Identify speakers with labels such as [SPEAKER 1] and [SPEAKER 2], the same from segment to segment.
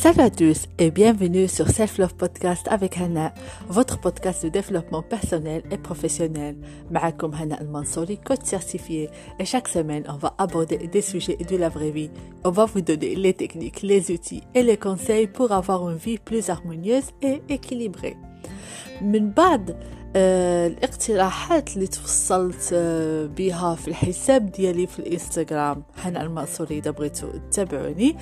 [SPEAKER 1] Salut à tous et bienvenue sur Self Love Podcast avec Hannah, votre podcast de développement personnel et professionnel. Maakoum Hannah Al-Mansouri, coach certifié. Et chaque semaine, on va aborder des sujets de la vraie vie. On va vous donner les techniques, les outils et les conseils pour avoir une vie plus harmonieuse et équilibrée. من بعد الاقتراحات اللي توصلت بها في الحساب ديالي في الانستغرام حنا المنصوري اذا بغيتو تتابعوني أه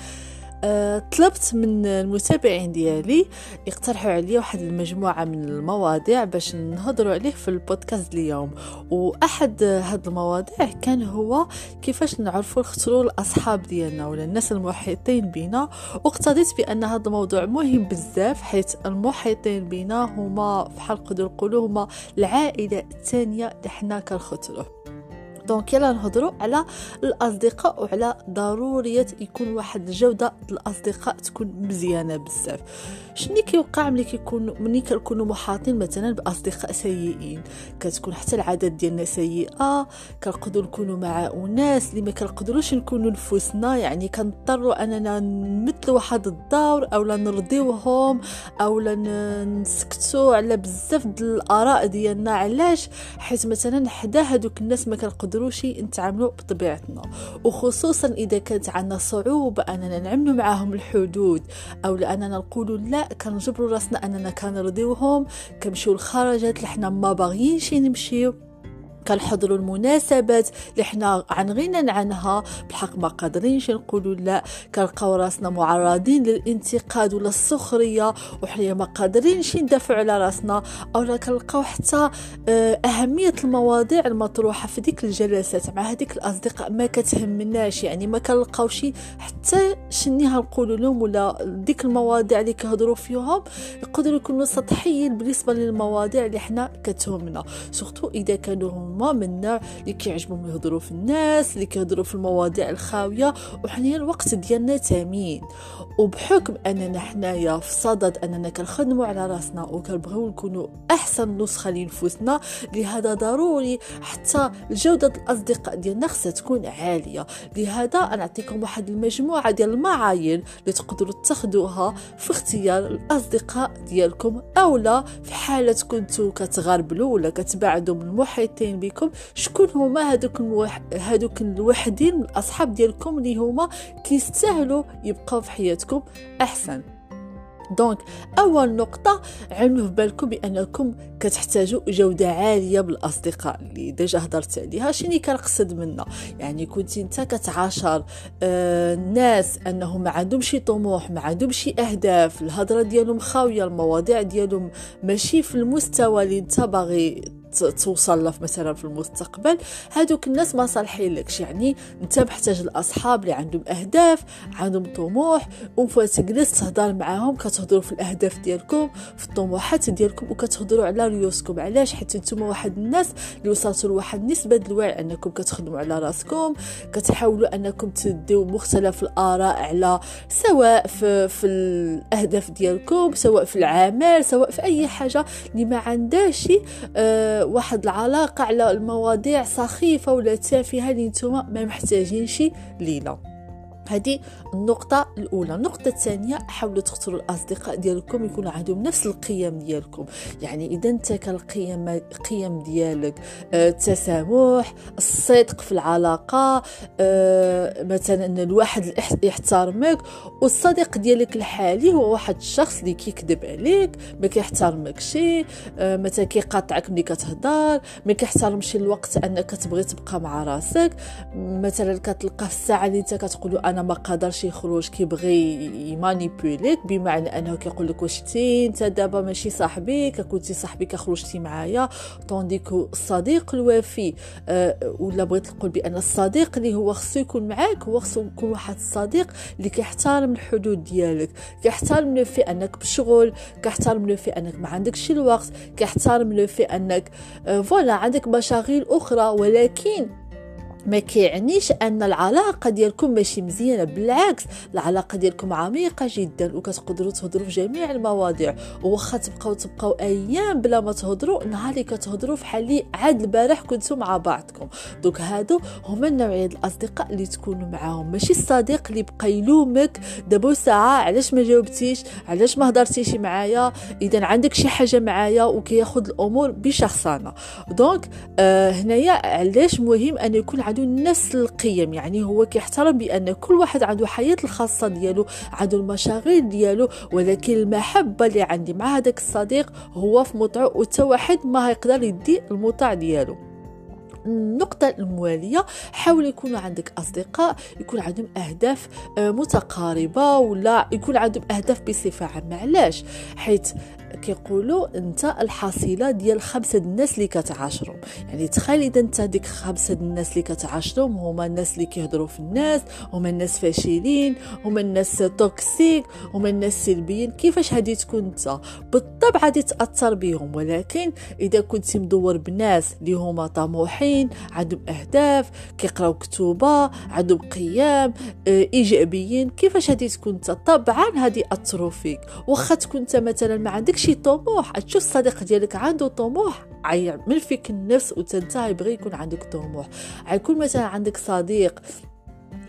[SPEAKER 1] طلبت من المتابعين ديالي يقترحوا عليا واحد المجموعة من المواضيع باش نهضروا عليه في البودكاست اليوم. وأحد هاد المواضيع كان هو كيفاش نعرفوا نختاروا الأصحاب ديالنا ولا الناس المحيطين بنا واقتضيت بأن هذا الموضوع مهم بزاف حيث المحيطين بنا هما بحال نقدروا نقولوا هما العائلة الثانية اللي حنا كنختاروا دونك يلا نهضروا على الأصدقاء وعلى ضروريه يكون واحد الجودة الأصدقاء تكون مزيانة بزاف. شنو كيوقع ملي كيكون ملي كنكونوا محاطين مثلا بأصدقاء سيئين؟ كتكون حتى العادات ديالنا سيئة كنقدروا نكونوا مع اناس اللي ما كنقدروش نكونوا نفوسنا يعني كنضطروا أننا نمثلوا واحد الدور اولا نرضيوهم اولا نسكتوا على بزاف ديال الآراء ديالنا. علاش؟ حيت مثلا حدا هذوك الناس ما كنقدروا نقدروش نتعاملوا بطبيعتنا وخصوصا إذا كانت عندنا صعوبة أننا نعملوا معاهم الحدود أو لأننا نقولوا لا كنجبروا راسنا أننا كنرضيوهم كنمشيو الخرجات اللي حنا ما باغيينش نمشيو. كنحضروا المناسبات اللي حنا عن غنى عنها. بحق ما قادرينش نقولوا لا. كنلقاو راسنا معرضين للانتقاد ولا السخريه وحنا ما قادرينش ندافعوا على راسنا. أو كنلقاو حتى آه، أهمية المواضيع المطروحة في ديك الجلسات مع هذيك الأصدقاء. ما كتهمناش يعني ما كنلقاوش حتى شنيها نقولوا لهم ولا ديك المواضيع اللي كيهضروا فيهم يقدروا يكونوا سطحيين بالنسبة للمواضيع اللي حنا كتهمنا. سورتو إذا كانوا هما من النوع اللي كيعجبهم يهضروا في الناس اللي كيهضروا في المواضيع الخاوية. وحنايا الوقت ديالنا ثمين وبحكم أننا حنايا في صدد أننا كنخدموا على راسنا وكنبغيو نكونوا أحسن نسخة لنفوسنا لهذا ضروري حتى جودة الأصدقاء ديالنا خصها تكون عالية. لهذا أنا نعطيكم واحد المجموعة ديال المعايير اللي تقدروا تاخذوها في اختيار الأصدقاء ديالكم اولا في حالة كنتو كتغربلوا ولا كتبعدوا من المحيطين بكم. شكون هما هذوك الوح... هذوك الوحدين الأصحاب ديالكم اللي هما كيستاهلوا يبقاو في حياتكم أحسن. donc أول نقطة علموا في بالكم بأنكم كتحتاجوا جودة عالية بالأصدقاء اللي déjà هضرت عليها. شنو كنقصد منها؟ يعني كنت أنت كتعاشر آه ناس أنهم ما عندهمش طموح ما عندهمش أهداف الهضرة ديالهم خاوية المواضيع ديالهم ماشي في المستوى اللي أنت باغي توصل له مثلا في المستقبل. هادوك الناس ما صالحين لكش. يعني انت محتاج الأصحاب اللي عندهم أهداف عندهم طموح وفتجلس تهضر معاهم كتهضروا في الأهداف ديالكم في الطموحات ديالكم وكتهضروا على ريوسكم. علاش؟ حيت نتوما واحد الناس اللي وصلتوا لواحد النسبة الوعي أنكم كتخدموا على راسكم كتحاولوا أنكم تديو مختلف الآراء على سواء في, في الأهداف ديالكم سواء في العمل سواء في أي حاجة اللي ما عندهاش آه واحد العلاقة على المواضيع سخيفة ولا تافهة اللي نتوما ما محتاجينش لينا. هذه النقطة الأولى. النقطة الثانية حاولوا تختاروا الأصدقاء ديالكم يكون عندهم نفس القيم ديالكم. يعني إذا أنت كالقيم القيم ديالك آه، التسامح الصدق في العلاقة آه، مثلا أن الواحد يحترمك والصديق ديالك الحالي هو واحد الشخص اللي كيكذب عليك ما كيحترمكش آه، مثلا كيقاطعك ملي كتهضر ما كيحترمش الوقت أنك تبغي تبقى مع راسك. مثلا كتلقى في الساعة اللي أنت كتقول أنا ما قادرش يخرج كيبغي يمانيبيوليك بمعنى أنه كيقول لك واش تي أنت دابا ماشي صاحبي كنتي صاحبي كخرجتي معايا طونديكو الصديق الوفي. أه ولا بغيت نقول بأن الصديق اللي هو خصو يكون معاك هو خصو يكون واحد الصديق اللي كيحترم الحدود ديالك. كيحترم لو في أنك بشغل كيحترم لو في أنك ما عندكش الوقت كيحترم لو في أنك أه عندك مشاغل أخرى ولكن ما كيعنيش أن العلاقة ديالكم ماشي مزيانة بالعكس العلاقة ديالكم عميقة جدا وكتقدروا تهضروا في جميع المواضيع. وواخا تبقاو تبقاو أيام بلا ما تهضروا نهار اللي كتهضروا في حال عاد البارح كنتوا مع بعضكم. دوك هادو هما النوعية الأصدقاء اللي تكونوا معاهم. ماشي الصديق اللي بقى يلومك دابا ساعة علاش ما جاوبتيش؟ علاش ما هضرتيش معايا؟ إذا عندك شي حاجة معايا وكياخذ الأمور بشخصنه دونك آه هنايا علاش مهم أن يكون عنده نفس القيم يعني هو كيحترم بأن كل واحد عنده حياة الخاصة ديالو عنده المشاغل ديالو ولكن المحبة اللي عندي مع هذاك الصديق هو في مطعو وتا واحد ما هيقدر يدي المطاع ديالو. النقطة الموالية حاول يكون عندك أصدقاء يكون عندهم أهداف آه، متقاربة ولا يكون عندهم أهداف بصفة عامة. علاش؟ حيث كيقولوا انت الحصيله ديال خمسة الناس اللي كتعاشرهم يعني تخيل إذا انت ديك خمسة الناس اللي كتعاشرهم هما الناس اللي كيهضروا في الناس هما الناس فاشلين هما الناس توكسيك هما الناس سلبيين. كيفاش هادي تكون انت؟ بالطبع غادي تأثر بهم ولكن إذا كنت مدور بناس اللي هما طموحين عندهم أهداف كيقراو كتوبة عندهم قيام آه إيجابيين كيفاش هادي تكون انت؟ طبعا هادي اثروا فيك. واخا تكون انت مثلا ما عندكش شي طموح. تشوف الصديق ديالك عنده طموح عيعمل فيك النفس وتنتا يبغي يكون عندك طموح. عيكون مثلا عندك صديق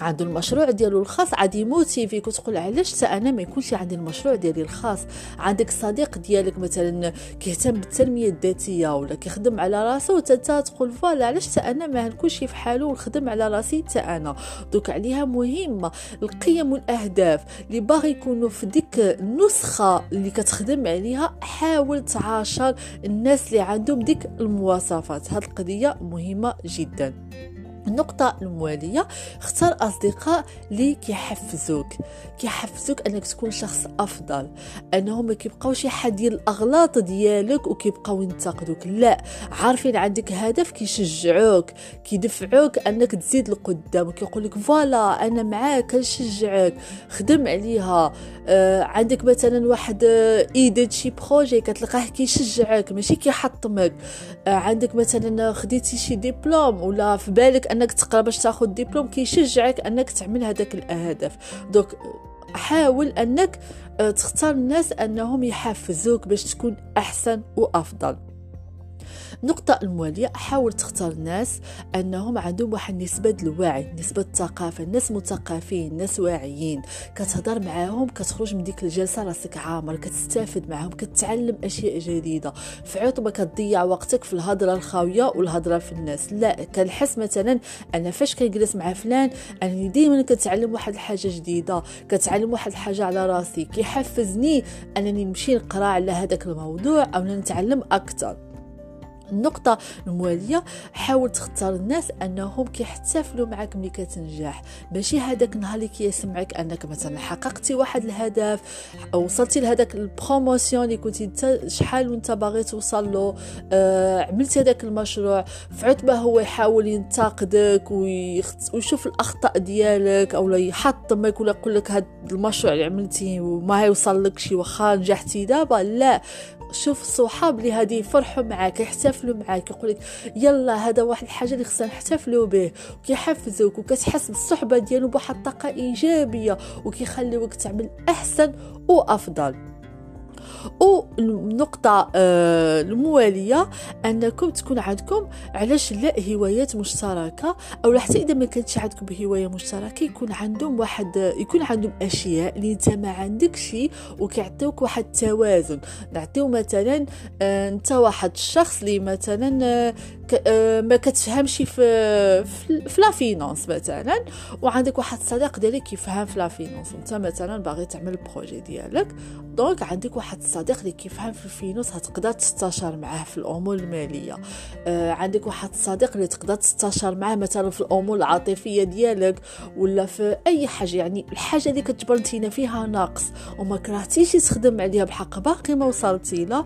[SPEAKER 1] عنده المشروع ديالو الخاص. عاد يموتيفيك وتقول علاش حتى أنا ما يكونش عندي المشروع ديالي الخاص؟ عندك صديق ديالك مثلا كيهتم بالتنمية الذاتية ولا كيخدم على راسو وانت تقول فوالا علاش حتى أنا ما نكونش في حالو ونخدم على راسي حتى أنا؟ دوك عليها مهمه القيم والأهداف اللي باغي يكونوا في ديك النسخة اللي كتخدم عليها. حاول تعاشر الناس اللي عندهم ديك المواصفات. هذه القضية مهمة جدا. النقطة الموالية. اختار أصدقاء اللي كيحفزوك. كيحفزوك أنك تكون شخص أفضل أنهم ما كيبقاوش يحدين الأغلاط ديالك وكيبقاو ينتقدوك. لا عارفين عندك هدف كيشجعوك كيدفعوك أنك تزيد لقدام وكيقول لك voilà أنا معاك كنشجعك خدم عليها. آه عندك مثلا واحد idée شي projet كتلقاه كيشجعك ماشي كيحطمك. آه عندك مثلا خديتي شي ديبلوم ولا في بالك أنك تقرأ باش تاخذ ديبلوم كيشجعك أنك تعمل هذاك الأهداف. دوك حاول أنك آه، تختار الناس أنهم يحفزوك باش تكون أحسن وأفضل. النقطة الموالية حاول تختار ناس أنهم عندهم واحد نسبة الوعي نسبة الثقافة الناس مثقفين ناس واعيين. كتهضر معاهم كتخرج من ديك الجلسة راسك عامر كتستافد معاهم كتعلم أشياء جديدة. في ما كتضيع وقتك في الهضرة الخاوية والهضرة في الناس. لا كنحس مثلا أنا فاش كنجلس مع فلان أني ديما كتعلم واحد الحاجة جديدة كتعلم واحد الحاجة على راسي. كيحفزني أنني نمشي نقرأ على هذاك الموضوع أو نتعلم أكثر النقطة الموالية حاول تختار الناس أنهم كيحتفلوا معك ملي كتنجح. ماشي هذاك النهار اللي كيسمعك أنك مثلا حققتي واحد الهدف وصلتي لهذاك البروموسيون اللي كنتي انت شحال وانت باغي توصل له آه عملتي هذاك المشروع فعت ما هو يحاول ينتقدك ويشوف الأخطاء ديالك أو يحطمك ولا يقول لك هذا المشروع اللي عملتي وما هيوصل لك شي واخا نجحتي دابا لا. شوف الصحاب اللي هادي يفرحوا معاك يحتفلوا معاك يقولك يلا هذا واحد الحاجة اللي خصنا نحتفلوا به وكيحفزوك وكتحس بالصحبة ديالو بواحد الطاقة إيجابية وكيخليوك تعمل أحسن وأفضل. والنقطة آه، الموالية أنكم تكون عندكم علاش لا هوايات مشتركة أو حتى إذا ما كانتش عندكم هواية مشتركة يكون عندهم واحد يكون عندهم أشياء اللي أنت ما عندكش وكيعطيوك واحد التوازن. نعطيو مثلا آه، أنت واحد الشخص اللي مثلا آه، ما كتفهمش في في, لا فينانس مثلا وعندك واحد الصديق ديالك كيفهم في la finance. وانت مثلا باغي تعمل projet ديالك donc عندك واحد الصديق اللي كيفهم في ال finance هتقدر تستشار معاه في الأمور المالية. آه عندك واحد الصديق اللي تقدر تستشار معاه مثلا في الأمور العاطفية ديالك ولا في أي حاجة يعني الحاجة اللي كتجبر انتينا فيها ناقص وما كرهتيش تخدم عليها بحق باقي ما وصلتي له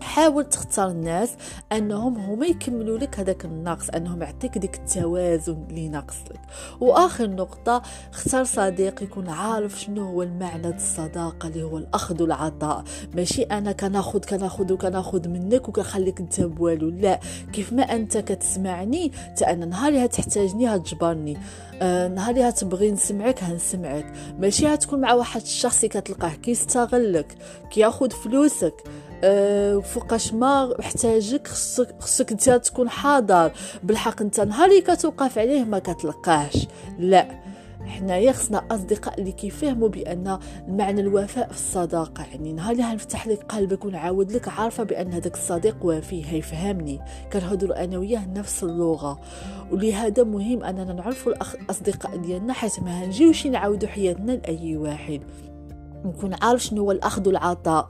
[SPEAKER 1] حاول تختار الناس أنهم هما يكملوا لك هذاك النقص أنهم يعطيك ديك التوازن اللي ناقصك وآخر نقطة اختار صديق يكون عارف شنو هو المعنى الصداقة اللي هو الأخذ والعطاء. ماشي أنا كناخذ كناخذ وكناخذ منك وكنخليك أنت بوالو. لا كيف ما أنت كتسمعني تا أنا نهار اللي تحتاجني هتجبرني. آه نهار اللي تبغي نسمعك هنسمعك. ماشي هتكون مع واحد الشخص كتلقاه كيستغلك كياخذ فلوسك. أه فوقاش ما محتاجك خصك خصك انت تكون حاضر. بالحق انت نهار كتوقف عليه ما كتلقاهش لا حنايا خصنا أصدقاء اللي كيفهموا بأن المعنى الوفاء في الصداقة. يعني نهار اللي هنفتح لك قلبك ونعاود لك عارفة بأن هذاك الصديق وفي هيفهمني كنهضروا أنا وياه نفس اللغة. ولهذا مهم أننا نعرفوا الأصدقاء ديالنا حيت ما هنجيوش نعاودوا حياتنا لأي واحد. نكون عارف شنو هو الأخذ والعطاء.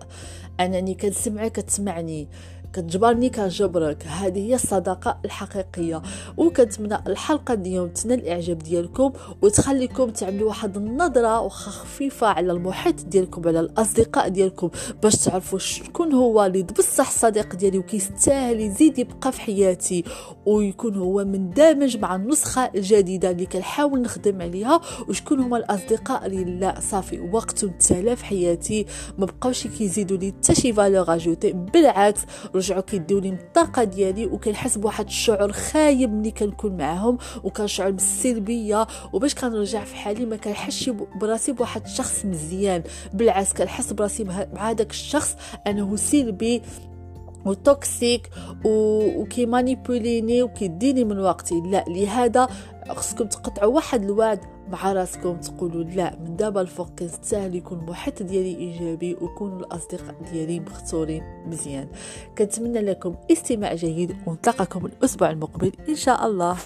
[SPEAKER 1] أنني كنسمعك كتسمعني. كتجبرني كنجبرك هذه هي الصداقة الحقيقية. وكنتمنى الحلقة اليوم تنال الإعجاب ديالكم وتخليكم تعملوا واحد النظرة وخا خفيفة على المحيط ديالكم على الأصدقاء ديالكم باش تعرفوا شكون هو اللي بصح الصديق ديالي وكيستاهل يزيد يبقى في حياتي ويكون هو مندمج مع النسخة الجديدة اللي كنحاول نخدم عليها وشكون هما الأصدقاء اللي لا صافي وقت تلا في حياتي. ما بقاوش كيزيدوا لي حتى شي valeur ajoutée بالعكس رجعوا كيديو لي الطاقة ديالي وكنحس بواحد الشعور خايب ملي كنكون معاهم وكنشعر بالسلبية وباش كنرجع في حالي ما كنحسش براسي بواحد الشخص مزيان. بالعكس كنحس براسي مع هذاك الشخص أنه سلبي و toxique وكيمانيبوليني وكيديني من وقتي. لا لهذا خصكم تقطعوا واحد الوعد مع راسكم تقولوا لا من دابا الفوق كنستاهل يكون المحيط ديالي إيجابي ويكونوا الأصدقاء ديالي مختورين مزيان. كنتمنى لكم استماع جيد ونتلاقاكم الأسبوع المقبل إن شاء الله.